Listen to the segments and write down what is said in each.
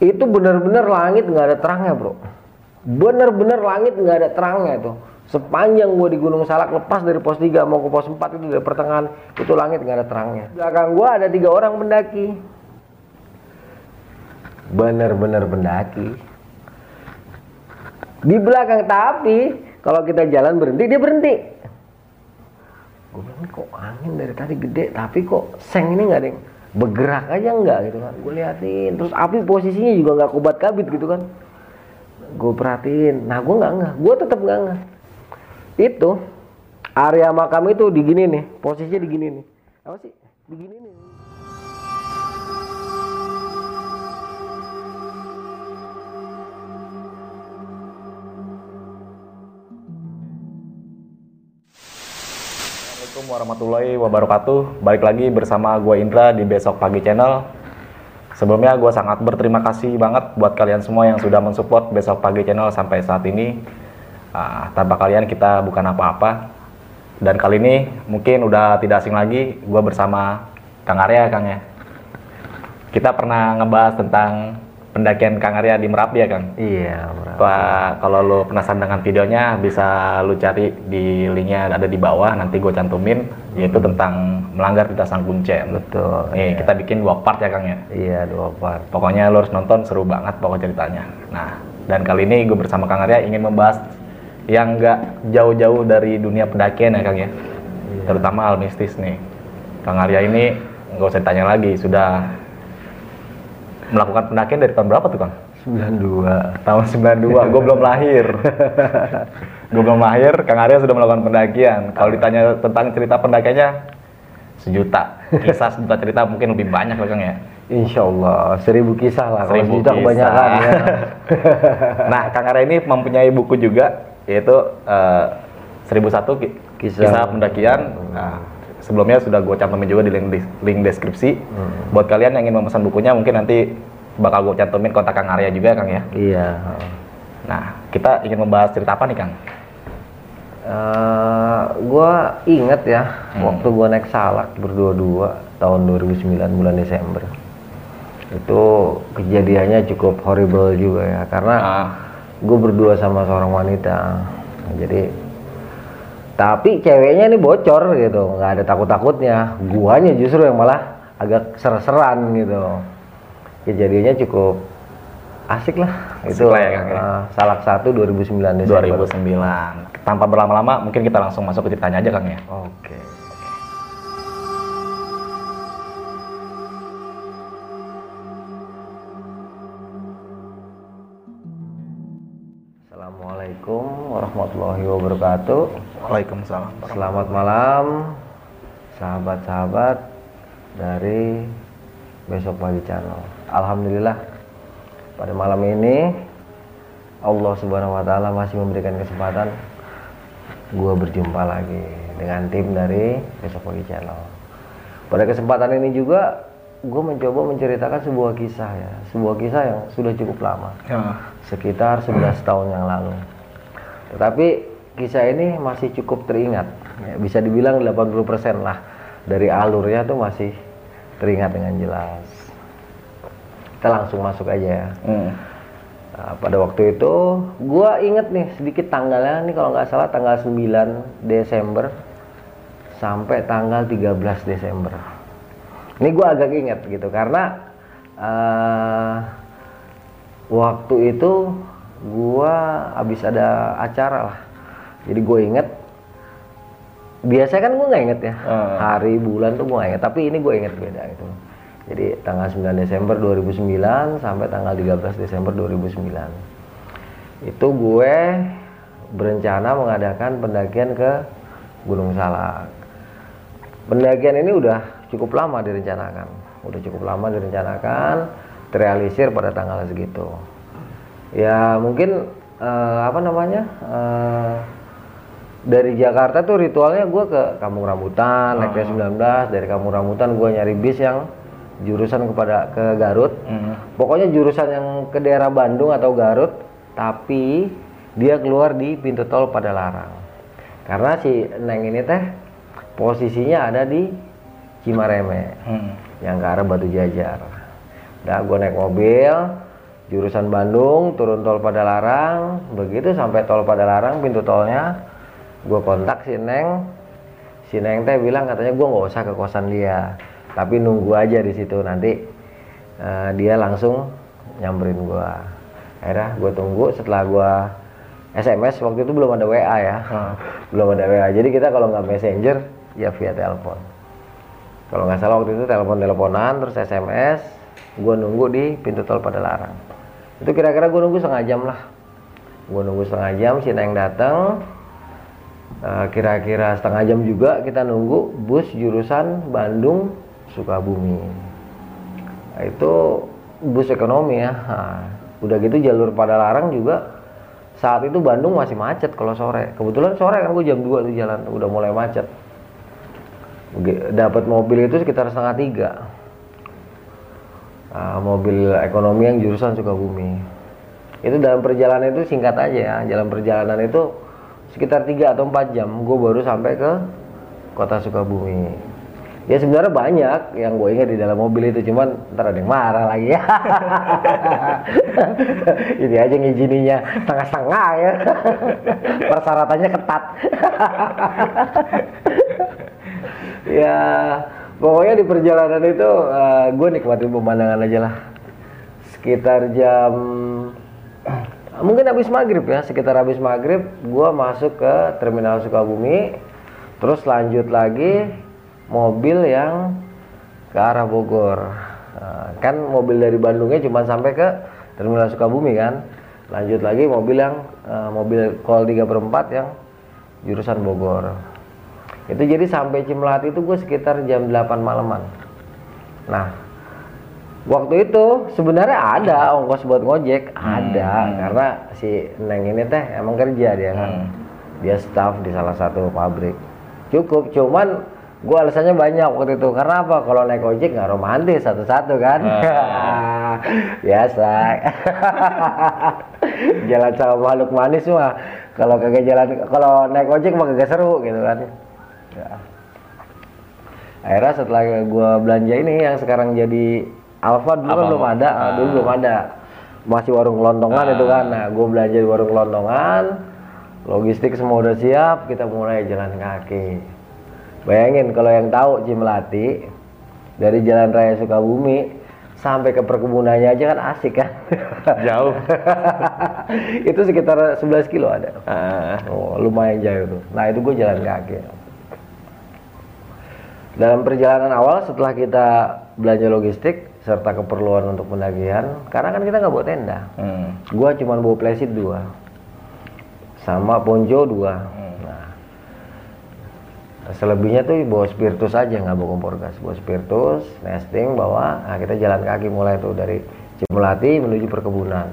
itu bener-bener langit nggak ada terangnya bro. Bener-bener langit nggak ada terangnya itu. Sepanjang gue di Gunung Salak lepas dari pos 3 mau ke pos 4 itu dari pertengahan itu langit nggak ada terangnya. Belakang gue ada tiga orang pendaki bener-bener pendaki di belakang tapi kalau kita jalan berhenti dia berhenti. Gue bilang kok angin dari tadi gede tapi kok seng ini nggak ada yang bergerak aja nggak gitu kan. Gue liatin. Terus api posisinya juga nggak kubat kabit gitu kan. Gue perhatiin. Nah gue nggak nggak gue tetap nggak nggak itu area makam itu di gini nih. Posisinya di gini nih. Apa sih? Di gini nih Assalamualaikum warahmatullahi wabarakatuh. Balik lagi bersama gue Indra di Besok Pagi Channel. Sebelumnya gue sangat berterima kasih banget buat kalian semua yang sudah mensupport Besok Pagi Channel sampai saat ini. Ah, tanpa kalian kita bukan apa-apa. Dan kali ini mungkin udah tidak asing lagi, gue bersama Kang Arya, Kang ya. Kita pernah ngebahas tentang pendakian Kang Arya di Merapi ya, Kang. iya Merapi. Wah, kalau lu penasaran dengan videonya bisa lu cari di linknya ada di bawah nanti gue cantumin yaitu tentang melanggar lintasan kuncen. betul Nih iya. kita bikin dua part ya Kang ya. iya dua part Pokoknya lu harus nonton seru banget pokok ceritanya. Nah dan kali ini gue bersama Kang Arya ingin membahas yang nggak jauh-jauh dari dunia pendakian ya Kang ya. Terutama hal mistis nih. Kang Arya ini nggak usah ditanya lagi sudah melakukan pendakian dari tahun berapa tuh Kang? 92 tahun 92 gue belum lahir. Gue belum lahir. Kang Arya sudah melakukan pendakian. Kalau ditanya tentang cerita pendakiannya sejuta. Kisah sejuta cerita mungkin lebih banyak lah Kang ya. Insya Allah seribu kisah lah. Kalau Seribu sejuta kisah. kebanyakan ya. nah Kang Arya ini mempunyai buku juga yaitu eh, 1001 ki- Kisah. kisah, pendakian. Nah, sebelumnya sudah gue cantumin juga di link, link deskripsi Hmm. buat kalian yang ingin memesan bukunya mungkin nanti bakal gue cantumin kontak Kang Arya juga Kang ya iya nah kita ingin membahas cerita apa nih Kang Eh, gua inget ya Hmm. waktu gua naik salak berdua-dua tahun 2009 bulan Desember itu kejadiannya cukup horrible juga ya karena Ah. gue berdua sama seorang wanita jadi tapi ceweknya ini bocor gitu nggak ada takut-takutnya guanya justru yang malah agak ser-seran gitu kejadiannya cukup asik lah Asik itu lah ya, Kang, ya. eh, salak 1 2009 Desember 2009. Tanpa berlama-lama, mungkin kita langsung masuk ke ceritanya aja, Kang ya. Oke. Assalamualaikum warahmatullahi wabarakatuh. Waalaikumsalam. Selamat malam, sahabat-sahabat dari besok pagi channel. Alhamdulillah pada malam ini Allah Subhanahu Wa Taala masih memberikan kesempatan gue berjumpa lagi dengan tim dari besok pagi channel. Pada kesempatan ini juga gue mencoba menceritakan sebuah kisah ya, sebuah kisah yang sudah cukup lama Ya. sekitar 11 tahun yang lalu. Tetapi kisah ini masih cukup teringat. Ya, bisa dibilang 80% lah dari alurnya tuh masih teringat dengan jelas. Kita langsung masuk aja ya. Hmm. Nah, pada waktu itu gua inget nih sedikit tanggalnya nih kalau nggak salah tanggal 9 Desember sampai tanggal 13 Desember. Ini gua agak inget gitu karena eh, waktu itu gua habis ada acara lah. Jadi gue inget biasanya kan gue nggak inget ya. Hmm. hari bulan tuh gue nggak inget. Tapi ini gue inget beda gitu. Jadi tanggal 9 Desember 2009 sampai tanggal 13 Desember 2009 itu gue berencana mengadakan pendakian ke Gunung Salak. Pendakian ini udah cukup lama direncanakan. Udah cukup lama direncanakan terrealisir pada tanggal segitu ya mungkin eh, apa namanya eh, dari Jakarta tuh ritualnya gue ke Kampung Rambutan naik D19 dari Kampung Rambutan gue nyari bis yang jurusan kepada ke Garut Hmm. pokoknya jurusan yang ke daerah Bandung atau Garut tapi dia keluar di pintu tol pada larang karena si Neng ini teh posisinya ada di Cimareme Hmm. yang ke arah Batu Jajar. Nah, gue naik mobil, jurusan Bandung turun tol pada larang. Begitu sampai tol pada larang pintu tolnya gue kontak si Neng. Si Neng teh bilang katanya gue nggak usah ke kosan dia. Tapi nunggu aja di situ. Nanti eh, dia langsung nyamperin gue akhirnya gue tunggu setelah gue SMS waktu itu belum ada WA ya. Belum ada WA jadi kita kalau nggak messenger ya via telepon. Kalau nggak salah waktu itu telepon teleponan terus SMS gue nunggu di pintu tol pada larang itu kira-kira gue nunggu setengah jam lah. Gue nunggu setengah jam si Neng datang Eh, kira-kira setengah jam juga kita nunggu bus jurusan Bandung Sukabumi. Nah, itu bus ekonomi ya. Nah, udah gitu jalur pada larang juga. Saat itu Bandung masih macet kalau sore. Kebetulan sore kan gue jam 2 tuh jalan udah mulai macet. Dapat mobil itu sekitar setengah tiga Nah, mobil ekonomi yang jurusan Sukabumi. Itu dalam perjalanan itu singkat aja ya. Dalam perjalanan itu sekitar 3 atau 4 jam. Gue baru sampai ke kota Sukabumi. Ya sebenarnya banyak yang gue ingat di dalam mobil itu. Cuman ntar ada yang marah lagi ya. Ini aja ngizininya setengah-setengah ya. Persyaratannya ketat. Ya pokoknya di perjalanan itu gue nikmatin pemandangan aja lah. Sekitar jam mungkin habis maghrib ya sekitar habis maghrib gue masuk ke terminal Sukabumi. Terus lanjut lagi mobil yang ke arah Bogor. Nah, kan mobil dari Bandungnya cuma sampai ke terminal Sukabumi kan. Lanjut lagi mobil yang eh, mobil Kol 3 per 4 yang jurusan Bogor itu jadi sampai Cimelati itu gue sekitar jam 8 malaman. Nah waktu itu sebenarnya ada ongkos buat ngojek ada karena si Neng ini teh emang kerja dia kan. Dia staff di salah satu pabrik. Cukup cuman gue alasannya banyak waktu itu. Karena apa? Kalau naik ojek nggak romantis satu-satu kan? Biasa. Jalan sama makhluk manis mah. Kalau kagak jalan kalau naik ojek mah kagak seru gitu kan ya. akhirnya setelah gue belanja ini yang sekarang jadi Alfa dulu kan belum ada. Ah, dulu belum ada. Masih warung kelontongan itu kan. Nah gue belanja di warung kelontongan logistik semua udah siap kita mulai jalan kaki. Bayangin kalau yang tahu Cimelati dari Jalan Raya Sukabumi sampai ke perkebunannya aja kan asik kan? Jauh. itu sekitar 11 kilo ada. Ah, Oh, lumayan jauh tuh. Nah, itu gue jalan kaki. Dalam perjalanan awal setelah kita belanja logistik serta keperluan untuk pendakian, karena kan kita nggak bawa tenda. hmm. Gua cuma bawa playseat dua, sama ponco dua. Nah, selebihnya tuh bawa spiritus aja nggak bawa kompor gas, bawa spiritus, nesting, bawa. Nah, kita jalan kaki mulai tuh dari Cimelati menuju perkebunan.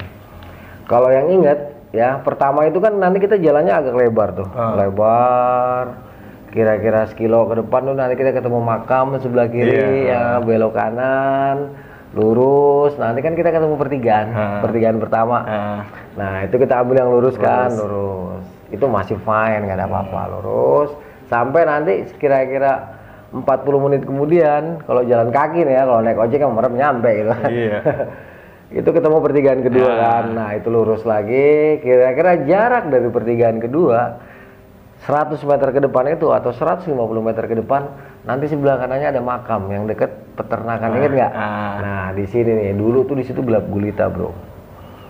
Kalau yang inget ya pertama itu kan nanti kita jalannya agak lebar tuh, Ah. lebar. Kira-kira sekilo ke depan tuh nanti kita ketemu makam sebelah kiri Iya. ya belok kanan, lurus. Nanti kan kita ketemu pertigaan, Ah. pertigaan pertama. Ah, Nah itu kita ambil yang lurus kan, lurus. Itu masih fine, nggak ada apa-apa, lurus. Sampai nanti kira-kira 40 menit kemudian, kalau jalan kaki nih ya, kalau naik ojek kan merem nyampe gitu. iya. itu ketemu pertigaan kedua kan, nah itu lurus lagi. Kira-kira jarak dari pertigaan kedua 100 meter ke depan itu atau 150 meter ke depan, nanti sebelah kanannya ada makam yang deket peternakan, inget nggak? ah. Nah di sini nih, dulu tuh di situ gelap gulita bro.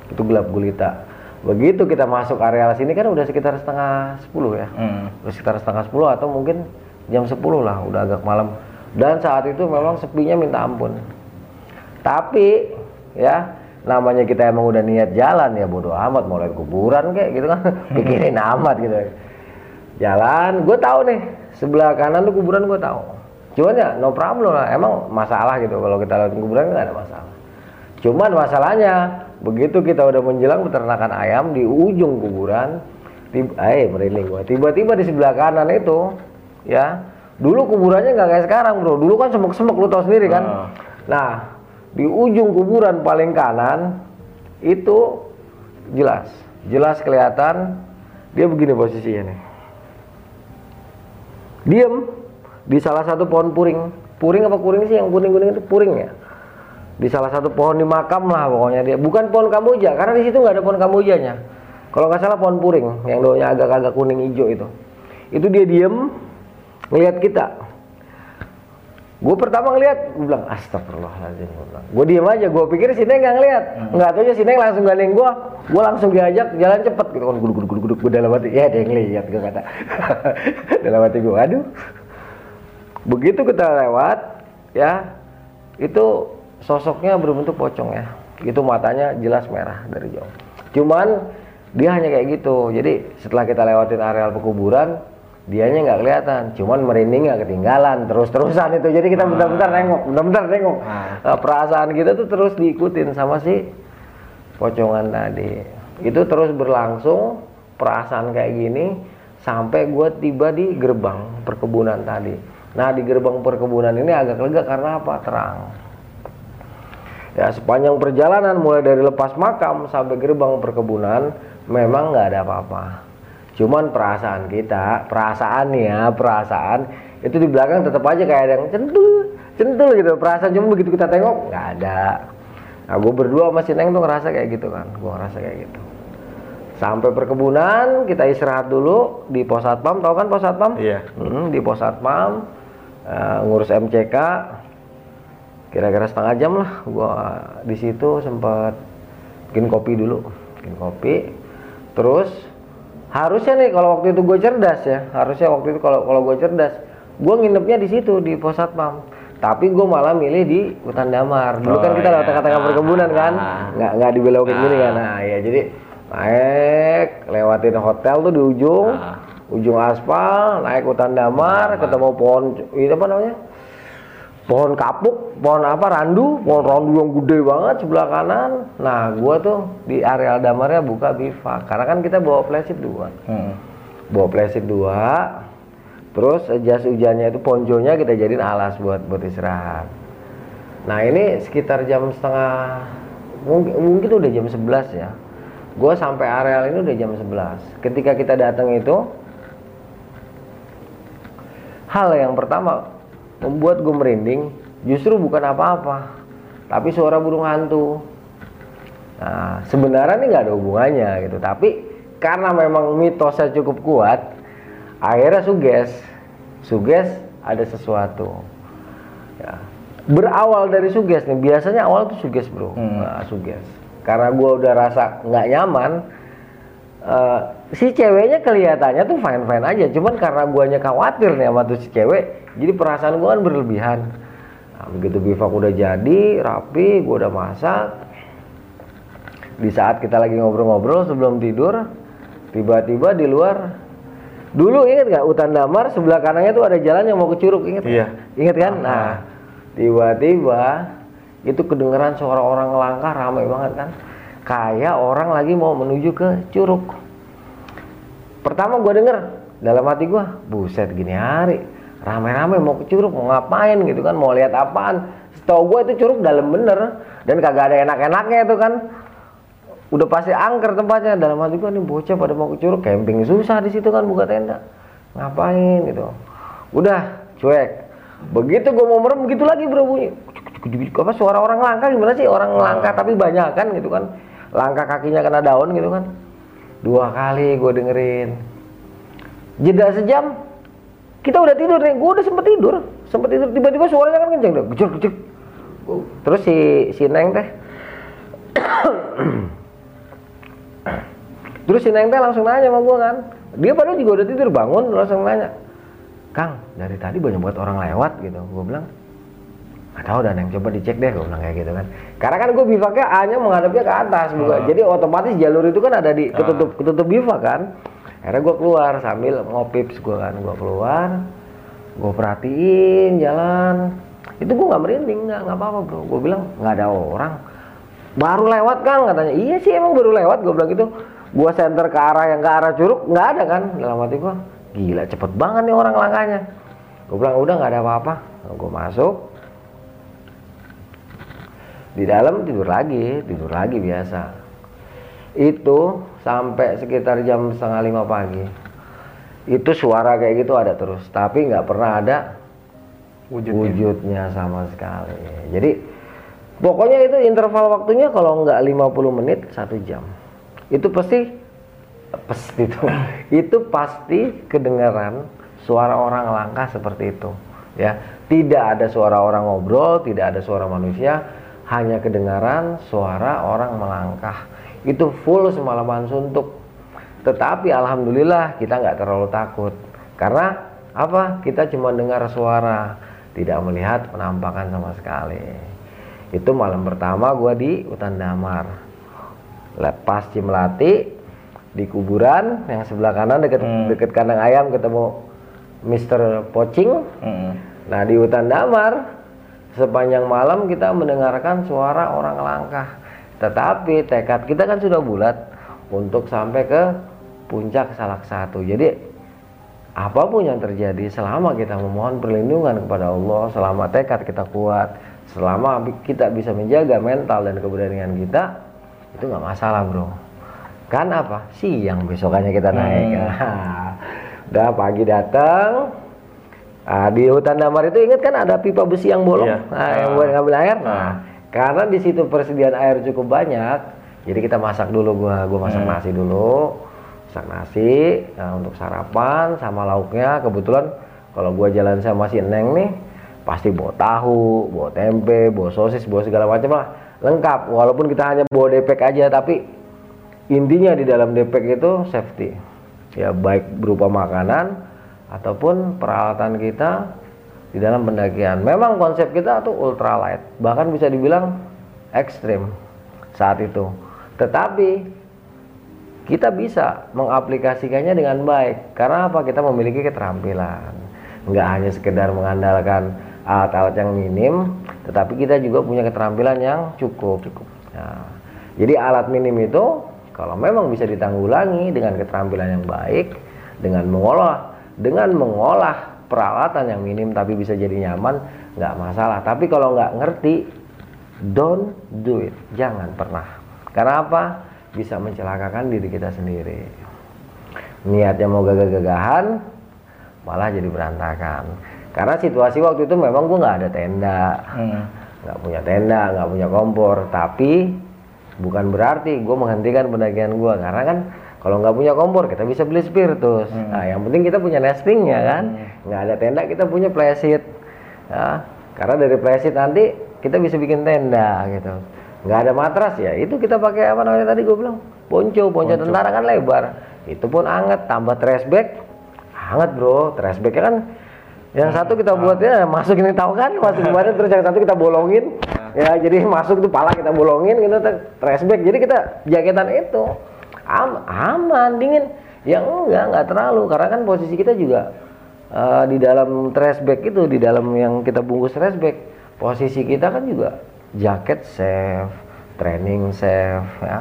Itu gelap gulita. Begitu kita masuk areal sini kan udah sekitar setengah 10 ya. Hmm. udah sekitar setengah 10 atau mungkin jam 10 lah udah agak malam. Dan saat itu memang sepinya minta ampun. Tapi ya namanya kita emang udah niat jalan ya bodo amat mau lihat kuburan kayak gitu kan. Pikirin amat gitu jalan gue tahu nih. Sebelah kanan tuh kuburan gue tahu. Cuman ya no problem lah. Emang masalah gitu. Kalau kita lihat kuburan nggak ada masalah. Cuman masalahnya begitu kita udah menjelang peternakan ayam di ujung kuburan tiba eh merinding gua. Tiba-tiba di sebelah kanan itu ya dulu kuburannya nggak kayak sekarang bro. Dulu kan semek-semek lu tau sendiri kan? Ah. nah di ujung kuburan paling kanan itu jelas. Jelas kelihatan dia begini posisinya nih diem. Di salah satu pohon puring. Puring apa kuring sih yang kuning kuning itu? Puring ya. Di salah satu pohon di makam lah pokoknya dia. Bukan pohon kamboja karena di situ nggak ada pohon kambojanya kalau nggak salah pohon puring yang daunnya agak-agak kuning hijau itu. Itu dia diem ngeliat kita gue pertama ngeliat gue bilang astagfirullahaladzim gue bilang. Gue diem aja gue pikir si Neng nggak ngeliat. Nggak tahu si Neng langsung gandeng gue gue langsung diajak jalan cepet. Gitu kan guduk guduk guduk guduk. Gue dalam hati ya dia ngeliat gue kata. Dalam hati gue aduh. Begitu kita lewat ya itu sosoknya berbentuk pocong ya. Itu matanya jelas merah dari jauh. Cuman dia hanya kayak gitu. Jadi setelah kita lewatin areal pekuburan dianya nggak kelihatan cuman merinding nggak ketinggalan terus terusan itu. Jadi kita bentar-bentar nengok bentar-bentar nengok. Nah, perasaan kita tuh terus diikutin sama si pocongan tadi. Itu terus berlangsung perasaan kayak gini sampai gue tiba di gerbang perkebunan tadi. Nah di gerbang perkebunan ini agak lega karena apa? Terang. Ya sepanjang perjalanan mulai dari lepas makam sampai gerbang perkebunan memang nggak ada apa-apa cuman perasaan kita perasaan ya perasaan itu di belakang tetap aja kayak ada yang centul centul gitu. Perasaan cuma begitu kita tengok nggak ada. Nah gue berdua sama si Neng tuh ngerasa kayak gitu kan. Gue ngerasa kayak gitu. Sampai perkebunan kita istirahat dulu di pos satpam tau kan pos satpam? Iya. Hmm, di pos satpam eh, ngurus MCK kira-kira setengah jam lah gua di situ sempat bikin kopi dulu bikin kopi. Terus harusnya nih kalau waktu itu gue cerdas ya. Harusnya waktu itu kalau kalau gue cerdas gue nginepnya di situ di pos satpam tapi gue malah milih di hutan damar. Dulu kan Oh, kita lewat iya. tengah-tengah Ah, perkebunan kan? ah. nggak nggak dibelokin gini kan? Nah ya jadi naik lewatin hotel tuh di ujung. Ah. ujung aspal naik hutan damar ketemu pohon ini apa namanya pohon kapuk, pohon apa randu, pohon randu yang gede banget sebelah kanan. Nah, gua tuh di areal damarnya buka bivak karena kan kita bawa plastik dua, Hmm. bawa plastik dua. Terus jas hujannya itu ponjonya kita jadiin alas buat buat istirahat. Nah ini sekitar jam setengah mungkin, mungkin udah jam 11 ya. Gua sampai areal ini udah jam 11. Ketika kita datang itu hal yang pertama membuat gue merinding justru bukan apa-apa tapi suara burung hantu. Nah sebenarnya ini nggak ada hubungannya gitu tapi karena memang mitosnya cukup kuat akhirnya suges suges ada sesuatu. Ya berawal dari suges nih biasanya awal tuh suges bro. Hmm. Nah, suges. Karena gue udah rasa nggak nyaman eh, si ceweknya kelihatannya tuh fine fine aja cuman karena guanya khawatir nih sama tuh si cewek jadi perasaan gua kan berlebihan. Nah, begitu bivak udah jadi rapi gua udah masak. Di saat kita lagi ngobrol-ngobrol sebelum tidur tiba-tiba di luar dulu inget nggak hutan damar sebelah kanannya tuh ada jalan yang mau ke curug inget? Iya. inget kan? Nah tiba-tiba itu kedengeran suara orang ngelangkah ramai banget kan? Kayak orang lagi mau menuju ke curug. Pertama gua denger dalam hati gua buset gini hari rame-rame mau ke curug mau ngapain gitu kan mau lihat apaan. Setahu gua itu curug dalam bener. Dan kagak ada enak-enaknya itu kan. Udah pasti angker tempatnya. Dalam hati gua nih bocah pada mau ke curug camping susah di situ kan buka tenda. Ngapain gitu. Udah cuek. Begitu gua mau merem begitu lagi bro bunyi. Apa suara orang langkah gimana sih? Orang langkah tapi banyak kan gitu kan. Langkah kakinya kena daun gitu kan. Dua kali gue dengerin. Jeda sejam kita udah tidur nih gue udah sempet tidur. Sempet tidur tiba-tiba suaranya kan kenceng deh gejek gejek terus si si neng teh. Terus si neng teh langsung nanya sama gue kan. Dia padahal juga udah tidur bangun langsung nanya. Kang dari tadi banyak banget orang lewat gitu. Gue bilang nggak tahu dan yang coba dicek deh gue bilang kayak gitu kan. Karena kan gue bivaknya hanya menghadapnya ke atas bukan? Ah. jadi otomatis jalur itu kan ada di ketutup ketutup bivak kan akhirnya gue keluar sambil ngopips gue kan gue keluar gue perhatiin jalan. Itu gue nggak merinding nggak nggak apa apa bro. Gue bilang nggak ada orang. Baru lewat kan katanya. Iya sih emang baru lewat gue bilang gitu. Gue center ke arah yang ke arah curug nggak ada kan. Dalam hati gue gila cepet banget nih orang langkahnya. Gue bilang udah nggak ada apa-apa. Gue masuk. Di dalam tidur lagi tidur lagi biasa. Itu sampai sekitar jam setengah lima pagi. Itu suara kayak gitu ada terus tapi nggak pernah ada Wujudnya. wujudnya sama sekali. Jadi Pokoknya itu interval waktunya kalau nggak 50 menit satu jam. Itu pasti pasti itu. Itu pasti kedengaran suara orang langkah seperti itu ya. Tidak ada suara orang ngobrol tidak ada suara manusia hanya kedengaran suara orang melangkah itu full semalaman suntuk tetapi alhamdulillah kita nggak terlalu takut karena apa kita cuma dengar suara tidak melihat penampakan sama sekali itu malam pertama gua di hutan damar lepas Cimlati di kuburan yang sebelah kanan deket Hmm. deket kandang ayam ketemu Mr. Pocing Mm-mm. Nah di hutan damar sepanjang malam kita mendengarkan suara orang langkah. Tetapi tekad kita kan sudah bulat untuk sampai ke puncak salak satu. Jadi apa pun yang terjadi selama kita memohon perlindungan kepada Allah, selama tekad kita kuat, selama kita bisa menjaga mental dan keberanian kita, itu nggak masalah bro. Kan apa? Siang besokannya kita naik. Udah pagi datang, Ah, di hutan damar itu ingat kan ada pipa besi yang bolong, Iya. nah, yang buat ngambil air. Nah, Ah. Karena di situ persediaan air cukup banyak, jadi kita masak dulu gua, gua masak Hmm. nasi dulu, masak nasi nah, untuk sarapan sama lauknya. Kebetulan kalau gua jalan sama si Neng nih, pasti bawa tahu, bawa tempe, bawa sosis, bawa segala macam lah, lengkap. Walaupun kita hanya bawa depek aja, tapi intinya di dalam depek itu safety, ya baik berupa makanan ataupun peralatan kita di dalam pendakian. Memang konsep kita tuh ultralight, bahkan bisa dibilang ekstrim saat itu. Tetapi kita bisa mengaplikasikannya dengan baik karena apa? Kita memiliki keterampilan. Nggak hanya sekedar mengandalkan alat-alat yang minim, tetapi kita juga punya keterampilan yang cukup. Cukup. Nah, jadi alat minim itu kalau memang bisa ditanggulangi dengan keterampilan yang baik, dengan mengolah dengan mengolah peralatan yang minim tapi bisa jadi nyaman, nggak masalah. Tapi kalau nggak ngerti, don't do it, jangan pernah. Karena apa? Bisa mencelakakan diri kita sendiri. Niatnya mau gagah-gagahan, malah jadi berantakan. Karena situasi waktu itu memang gue nggak ada tenda, Mm. nggak punya tenda, nggak punya kompor. Tapi bukan berarti gue menghentikan pendakian gue karena kan kalau nggak punya kompor kita bisa beli spiritus. Nah yang penting kita punya nestingnya kan, nggak ada tenda kita punya playseat. Ya, karena dari playseat nanti kita bisa bikin tenda gitu. Nggak ada matras ya, itu kita pakai apa namanya tadi gue bilang? Ponco, ponco, tentara kan lebar. Itu pun anget, tambah trash bag, hangat bro. Trash bagnya kan yang satu kita buatnya masuk ini tahu kan? Masuk kemarin terus yang satu kita bolongin. Ya jadi masuk tuh pala kita bolongin gitu trash bag. Jadi kita jaketan itu Am- aman dingin. Ya enggak enggak terlalu. Karena kan posisi kita juga eh, di dalam trash bag itu di dalam yang kita bungkus trash bag posisi kita kan juga jaket safe training safe ya.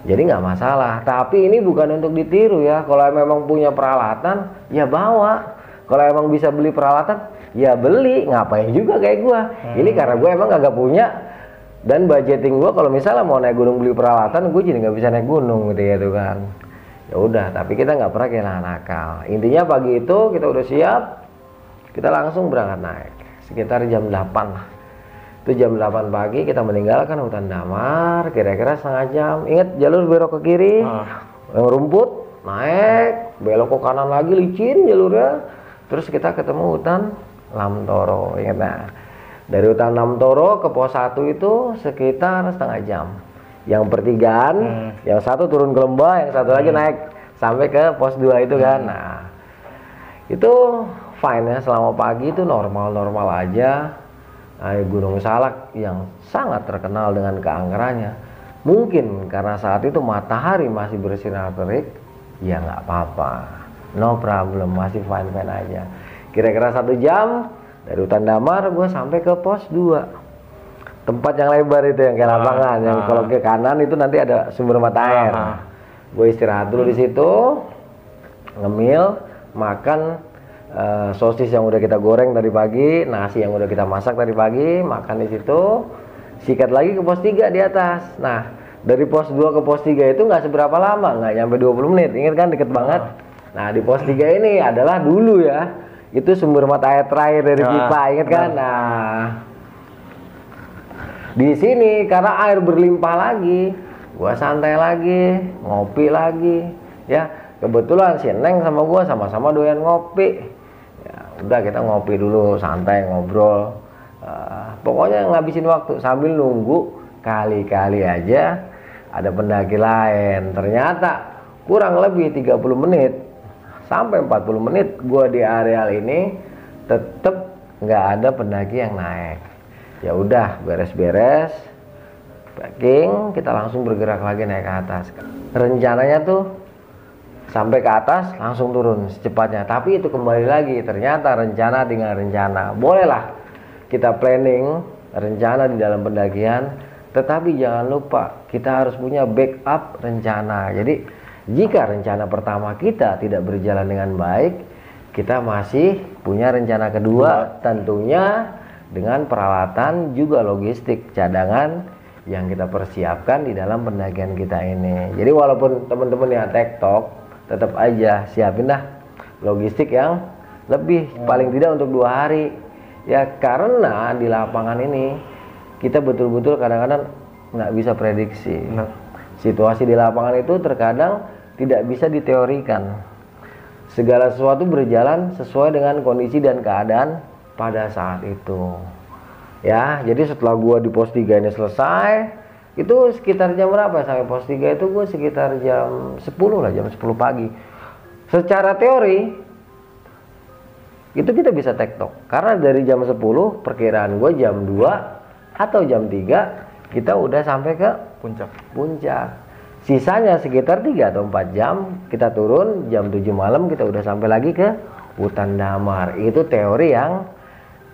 Jadi nggak masalah. Tapi ini bukan untuk ditiru ya. Kalau memang punya peralatan ya bawa. Kalau emang bisa beli peralatan ya beli. Ngapain juga kayak gua. Ini karena gua emang agak punya dan budgeting gua kalau misalnya mau naik gunung beli peralatan gue jadi nggak bisa naik gunung gitu ya tuh kan. Ya udah tapi kita nggak pernah kehilangan akal. Intinya pagi itu kita udah siap kita langsung berangkat naik. Sekitar jam 8 lah itu jam 8 pagi kita meninggalkan hutan damar kira-kira setengah jam. Ingat jalur belok ke kiri Ah. yang rumput naik belok ke kanan lagi licin jalurnya. Terus kita ketemu hutan Lamtoro ingat nah dari hutan Lamtoro ke pos 1 itu sekitar setengah jam. Yang pertigaan yang satu turun ke lembah yang satu lagi naik sampai ke pos 2 itu kan. Nah itu fine ya selama pagi itu normal-normal aja. Nah, Gunung Salak yang sangat terkenal dengan keangkerannya. Mungkin karena saat itu matahari masih bersinar terik ya nggak apa-apa. No problem masih fine fine aja. Kira-kira satu jam dari hutan damar gue sampai ke pos 2 tempat yang lebar itu yang kayak Ah, lapangan yang ah. kalau ke kanan itu nanti ada sumber mata air. Ah, ah. gue istirahat dulu di situ ngemil makan eh, sosis yang udah kita goreng tadi pagi nasi yang udah kita masak tadi pagi makan di situ. Sikat lagi ke pos 3 di atas. Nah dari pos 2 ke pos 3 itu nggak seberapa lama nggak nyampe 20 menit. Ingat kan deket banget. Nah di pos 3 ini adalah dulu ya itu sumber mata air terakhir dari Ah, pipa ingat kan nah Di sini karena air berlimpah lagi, gua santai lagi, ngopi lagi, ya. Kebetulan si Neng sama gua sama-sama doyan ngopi. Ya, udah kita ngopi dulu, santai ngobrol. Uh, pokoknya ngabisin waktu sambil nunggu kali-kali aja ada pendaki lain. Ternyata kurang lebih 30 menit sampai 40 menit gua di areal ini tetap nggak ada pendaki yang naik. Ya udah beres-beres packing kita langsung bergerak lagi naik ke atas. Rencananya tuh sampai ke atas langsung turun secepatnya. Tapi itu kembali lagi ternyata rencana dengan rencana. Bolehlah kita planning rencana di dalam pendakian tetapi jangan lupa kita harus punya backup rencana. Jadi jika rencana pertama kita tidak berjalan dengan baik kita masih punya rencana kedua tentunya dengan peralatan juga logistik cadangan yang kita persiapkan di dalam pendakian kita ini. Jadi walaupun teman-teman ya tektok, tetap aja siapin dah logistik yang lebih hmm. paling tidak untuk dua hari. Ya karena di lapangan ini kita betul-betul kadang-kadang nggak bisa prediksi. Nah. Situasi di lapangan itu terkadang tidak bisa diteorikan. Segala sesuatu berjalan sesuai dengan kondisi dan keadaan pada saat itu. Ya jadi setelah gua di pos 3 ini selesai itu sekitar jam berapa sampai pos 3 itu? Gua sekitar jam 10 lah jam 10 pagi. Secara teori itu kita bisa tektok. Karena dari jam 10 perkiraan gua jam 2 atau jam 3 kita udah sampai ke puncak. Puncak. Sisanya sekitar 3 atau 4 jam. Kita turun jam 7 malam kita udah sampai lagi ke hutan damar. Itu teori yang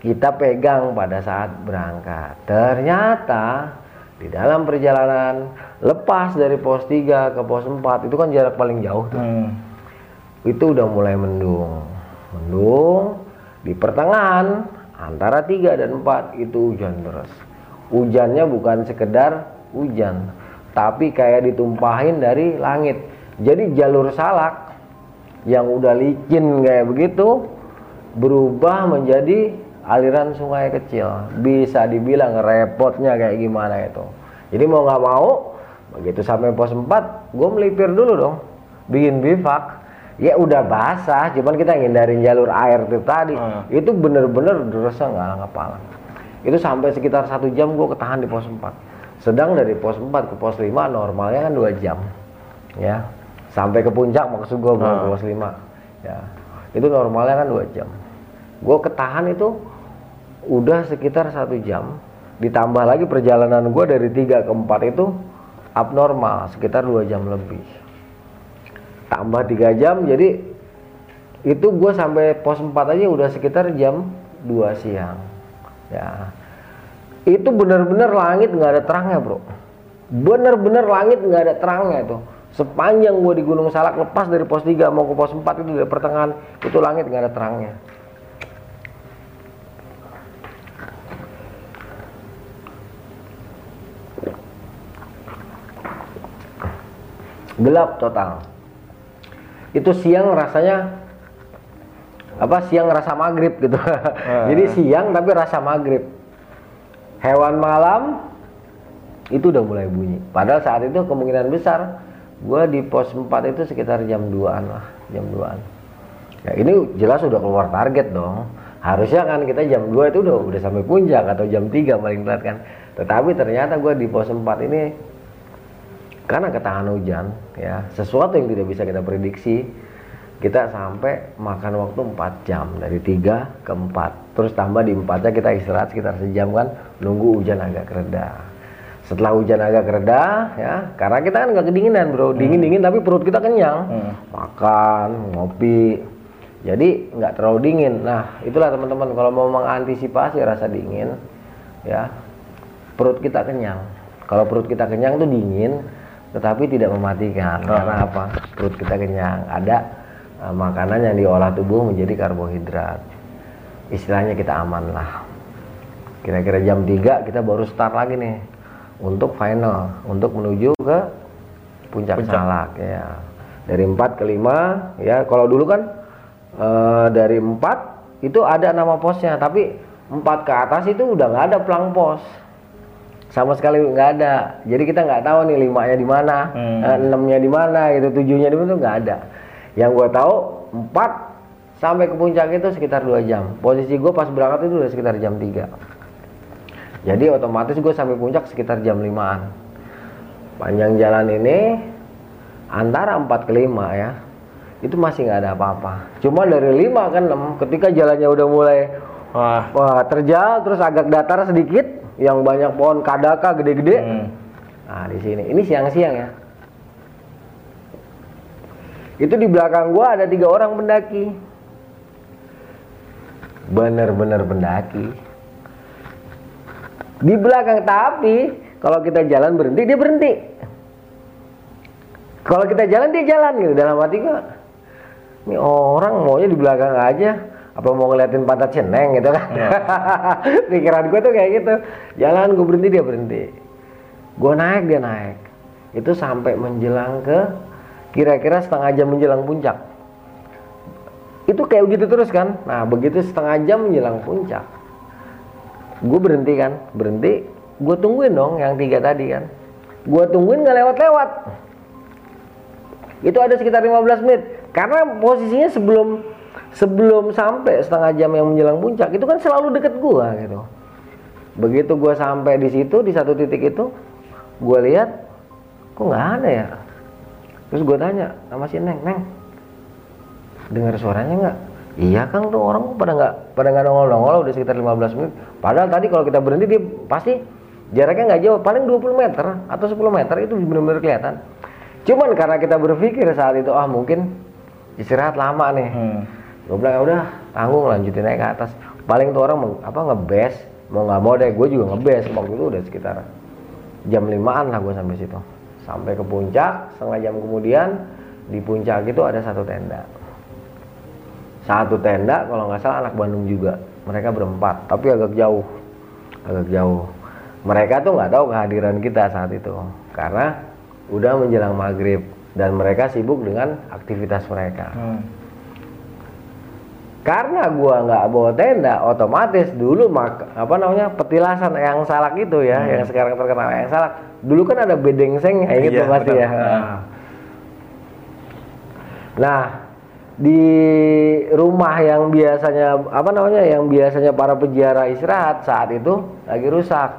kita pegang pada saat berangkat. Ternyata di dalam perjalanan lepas dari pos 3 ke pos 4 itu kan jarak paling jauh tuh. Hmm. itu udah mulai mendung. Mendung di pertengahan antara 3 dan 4 itu hujan terus hujannya bukan sekedar hujan tapi kayak ditumpahin dari langit. Jadi jalur salak yang udah licin kayak begitu berubah menjadi aliran sungai kecil. Bisa dibilang repotnya kayak gimana itu. Jadi mau nggak mau begitu sampai pos 4 gue melipir dulu dong bikin bivak ya udah basah cuman kita ngindarin jalur air itu tadi hmm. itu bener-bener derasnya nggak ngapalan itu sampai sekitar satu jam gue ketahan di pos 4 sedang dari pos 4 ke pos 5 normalnya kan 2 jam. Ya. Sampai ke puncak maksud gue bukan ke pos 5. Ya. Itu normalnya kan 2 jam. Gue ketahan itu udah sekitar satu jam. Ditambah lagi perjalanan gue dari 3 ke 4 itu abnormal, sekitar 2 jam lebih. Tambah 3 jam jadi itu gue sampai pos 4 aja udah sekitar jam 2 siang. Ya itu benar-benar langit nggak ada terangnya bro. Benar-benar langit nggak ada terangnya itu. Sepanjang gua di Gunung Salak lepas dari pos 3 mau ke pos 4 itu di pertengahan itu langit nggak ada terangnya. Gelap total. Itu siang rasanya apa siang rasa maghrib gitu. Jadi siang tapi rasa maghrib hewan malam itu udah mulai bunyi. Padahal saat itu kemungkinan besar gue di pos 4 itu sekitar jam 2an lah, jam 2an. Ya ini jelas udah keluar target dong. Harusnya kan kita jam 2 itu udah udah sampai puncak atau jam 3 paling telat kan. Tetapi ternyata gue di pos 4 ini karena ketahan hujan ya, sesuatu yang tidak bisa kita prediksi kita sampai makan waktu 4 jam dari 3 ke 4 terus tambah di 4 nya kita istirahat sekitar sejam kan nunggu hujan agak reda setelah hujan agak reda ya karena kita kan nggak kedinginan bro. Dingin dingin tapi perut kita kenyang. Hmm. makan ngopi. Jadi nggak terlalu dingin. Nah itulah teman-teman. Kalau mau mengantisipasi rasa dingin ya perut kita kenyang. Kalau perut kita kenyang tuh dingin tetapi tidak mematikan. Oh. karena apa? Perut kita kenyang. Ada makanan yang diolah tubuh menjadi karbohidrat istilahnya kita aman lah kira-kira jam 3 kita baru start lagi nih untuk final untuk menuju ke puncak, puncak. salak ya dari 4 ke 5 ya kalau dulu kan uh, dari 4 itu ada nama posnya tapi 4 ke atas itu udah nggak ada pelang pos sama sekali nggak ada. Jadi kita nggak tahu nih limanya di mana, Hmm. eh, enamnya di mana, gitu, tujuhnya di mana tuh nggak ada. Yang gue tahu empat sampai ke puncak itu sekitar dua jam. Posisi gue pas berangkat itu udah sekitar jam 3 Jadi otomatis gue sampai puncak sekitar jam 5an. Panjang jalan ini antara 4 ke 5 ya. Itu masih nggak ada apa-apa. Cuma dari 5 ke 6 ketika jalannya udah mulai Wah. Wah, terjal terus agak datar sedikit, yang banyak pohon kadaka gede-gede. Hmm. Nah, di sini. Ini siang-siang ya. Itu di belakang gua ada tiga orang pendaki. Bener-bener pendaki. Di belakang tapi kalau kita jalan berhenti dia berhenti. Kalau kita jalan dia jalan gitu dalam hati gua. Ini orang maunya di belakang aja apa mau ngeliatin pantat seneng gitu kan pikiran gue tuh kayak gitu jalan gue berhenti dia berhenti gue naik dia naik itu sampai menjelang ke kira-kira setengah jam menjelang puncak. Itu kayak begitu terus kan? Nah begitu setengah jam menjelang puncak gue berhenti kan? Berhenti gue tungguin dong yang tiga tadi kan. Gue tungguin nggak lewat-lewat. Itu ada sekitar 15 menit. Karena posisinya sebelum sebelum sampai setengah jam yang menjelang puncak itu kan selalu deket gua gitu. Begitu gua sampai di situ di satu titik itu gua lihat kok nggak ada ya terus gua tanya sama si neng neng dengar suaranya nggak? Iya kang tuh orang pada nggak pada nggak nongol nongol udah sekitar 15 menit. Padahal tadi kalau kita berhenti dia pasti jaraknya nggak jauh paling 20 meter atau 10 meter itu benar-benar kelihatan. Cuman karena kita berpikir saat itu ah mungkin istirahat lama nih. Hmm. gue bilang ya udah tanggung lanjutin naik ke atas. Paling tuh orang apa ngebes mau nggak mau deh gue juga ngebes waktu itu udah sekitar jam limaan lah gue sampai situ sampai ke puncak setengah jam kemudian di puncak itu ada satu tenda. Satu tenda kalau nggak salah anak Bandung juga. Mereka berempat tapi agak jauh. Agak jauh. Mereka tuh nggak tahu kehadiran kita saat itu. Karena udah menjelang maghrib dan mereka sibuk dengan aktivitas mereka. Hmm. Karena gua nggak bawa tenda otomatis dulu mak apa namanya petilasan yang salak itu ya yang sekarang terkenal yang salak. Dulu kan ada bedengseng kayak gitu Iya, pasti ya. Nah. nah di rumah yang biasanya apa namanya yang biasanya para peziarah istirahat saat itu lagi rusak.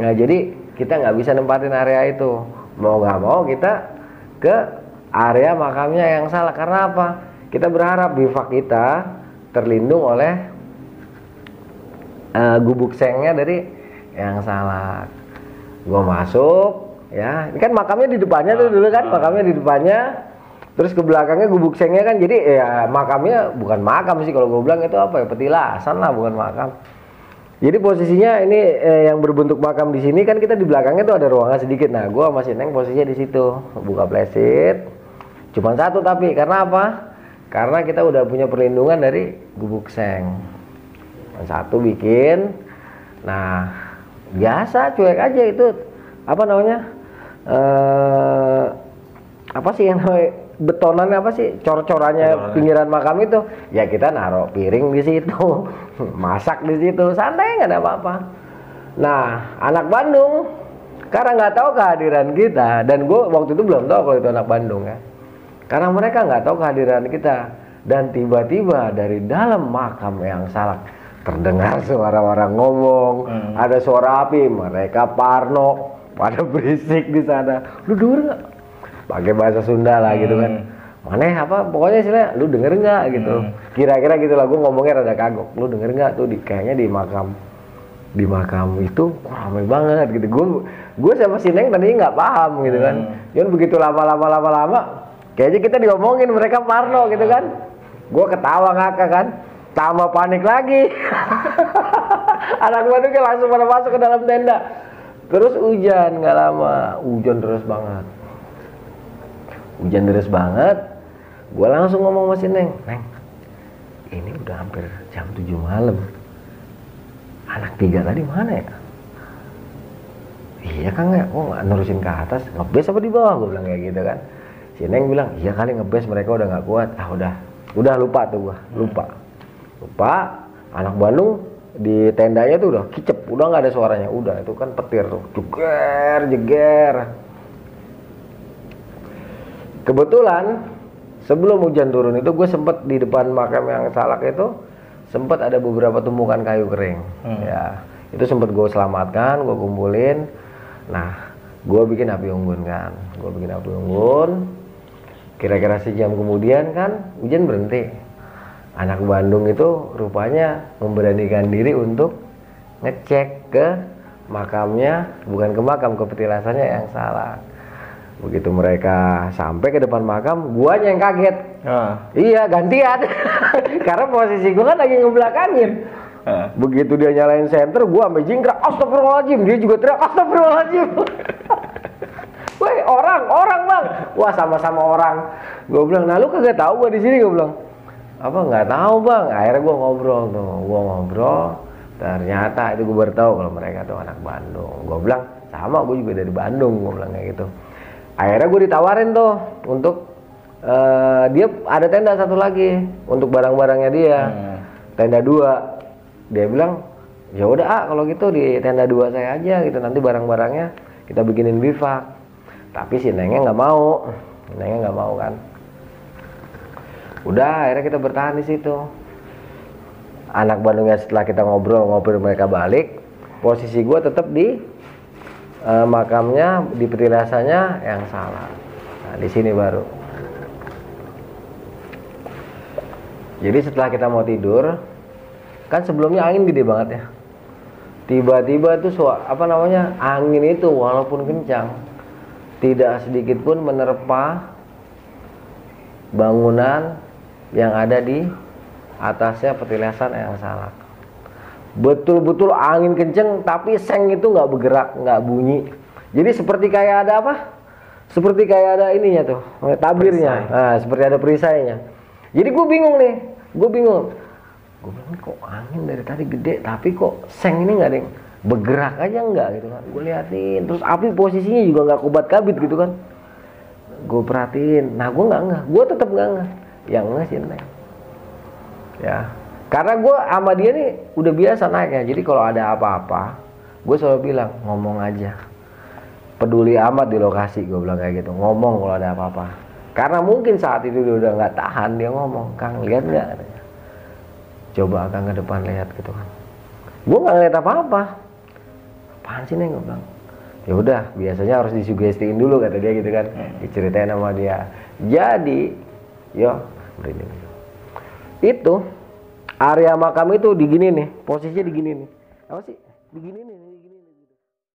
Nah jadi kita nggak bisa nempatin area itu. Mau nggak mau kita ke area makamnya yang salah karena apa kita berharap bivak kita terlindung oleh eh, gubuk sengnya dari yang salah. Gua masuk ya. Ini kan makamnya di depannya tuh dulu kan makamnya di depannya. Terus ke belakangnya gubuk sengnya kan jadi ya makamnya bukan makam sih kalau gue bilang itu apa ya petilasan lah bukan makam. Jadi posisinya ini eh, yang berbentuk makam di sini kan kita di belakangnya tuh ada ruangan sedikit. Nah gua masih neng posisinya di situ. Buka plesit cuman satu tapi karena apa karena kita udah punya perlindungan dari gubuk seng. Satu bikin nah biasa cuek aja itu. Apa namanya? Eh apa sih yang betonan apa sih? Cor-corannya Cor-corannya. pinggiran makam itu. Ya kita naruh piring di situ masak di situ. Santai nggak ada apa-apa. Nah anak Bandung karena nggak tahu kehadiran kita dan gue waktu itu belum tahu kalau itu anak Bandung ya karena mereka nggak tahu kehadiran kita. Dan tiba-tiba dari dalam makam yang salak terdengar suara orang ngomong. Hmm. ada suara api mereka parno pada berisik di sana. Lu denger nggak? Pakai bahasa Sunda lah gitu kan. Mana apa pokoknya istilahnya lu denger nggak? gitu. Hmm. kira-kira gitu lah gue ngomongnya rada kagok. Lu denger nggak tuh di kayaknya di makam di makam itu wah, ramai banget gitu. Gue gue sama si Neng tadinya nggak paham gitu kan. Hmm. cuman begitu lama-lama lama-lama kayaknya kita diomongin mereka parno gitu kan. Gue ketawa ngakak kan. Tambah panik lagi. Anak gue tuh langsung pada masuk ke dalam tenda. Terus hujan nggak lama. Hujan terus banget. Hujan deras banget. Gue langsung ngomong sama si Neng Neng ini udah hampir jam 7 malam. Anak tiga tadi mana ya? Iya kang ya. Kok nggak nerusin ke atas. Ngebes apa di bawah? Gue bilang kayak gitu kan si Neng bilang iya kali ngebes mereka udah nggak kuat. Ah udah. Udah lupa tuh gua. Lupa. Lupa anak Bandung di tendanya tuh udah kicep. Udah nggak ada suaranya. Udah itu kan petir tuh. Jeger jeger. Kebetulan sebelum hujan turun itu gue sempet di depan makam yang salak itu sempet ada beberapa tumpukan kayu kering. Ya itu sempet gue selamatkan gue kumpulin. Nah gue bikin api unggun kan. Gue bikin api unggun kira-kira sejam kemudian kan hujan berhenti. Anak Bandung itu rupanya memberanikan diri untuk ngecek ke makamnya bukan ke makam ke petilasannya yang salah. Begitu mereka sampai ke depan makam guanya yang kaget. Ah. iya gantian. Karena posisi gua kan lagi ngebelakangin. Ah. begitu dia nyalain senter gua sampai jingkrak astagfirullahaladzim. Dia juga teriak astagfirullahaladzim Woi orang orang bang. Wah sama-sama orang. Gue bilang nah lu kagak tahu gua di sini? Gue bilang apa nggak tahu bang. Akhirnya gua ngobrol tuh. Gua ngobrol. Ternyata itu gue baru tahu kalau mereka tuh anak Bandung. Gue bilang sama gue juga dari Bandung gue bilang kayak gitu. Akhirnya gue ditawarin tuh untuk eh, dia ada tenda satu lagi untuk barang-barangnya dia. Hmm. tenda dua. Dia bilang ya udah ah kalau gitu di tenda dua saya aja gitu. Nanti barang-barangnya kita bikinin bivak tapi si nengnya nggak mau. Nengnya nggak mau kan. Udah akhirnya kita bertahan di situ. Anak Bandungnya setelah kita ngobrol-ngobrol mereka balik posisi gua tetap di eh, makamnya di petilasannya yang salah. Nah di sini baru. Jadi setelah kita mau tidur kan sebelumnya angin gede banget ya. Tiba-tiba itu sua- apa namanya angin itu walaupun kencang tidak sedikit pun menerpa bangunan yang ada di atasnya petilasan yang salah. Betul-betul angin kenceng tapi seng itu nggak bergerak nggak bunyi. Jadi seperti kayak ada apa? Seperti kayak ada ininya tuh tabirnya. Perisai. nah, seperti ada perisainya. Jadi gue bingung nih gue bingung. Gue bilang "Ini kok angin dari tadi gede tapi kok seng ini nggak ada yang bergerak aja nggak gitu kan gue liatin. Terus api posisinya juga nggak kubat kabit gitu kan. Gue perhatiin. Nah gue nggak nggak gue tetap nggak nggak yang nggak sih neng. Ya. Karena gue sama dia nih udah biasa naiknya. Jadi kalau ada apa-apa gue selalu bilang ngomong aja. Peduli amat di lokasi gue bilang kayak gitu. Ngomong kalau ada apa-apa. Karena mungkin saat itu dia udah nggak tahan dia ngomong kang lihat nggak coba kang ke depan lihat gitu kan. Gue nggak ngeliat apa-apa apaan sih nih gue bilang ya udah biasanya harus disugestiin dulu kata dia gitu kan. Diceritain sama dia. Jadi yo itu area makam itu digini nih posisinya digini nih. Apa sih? Digini nih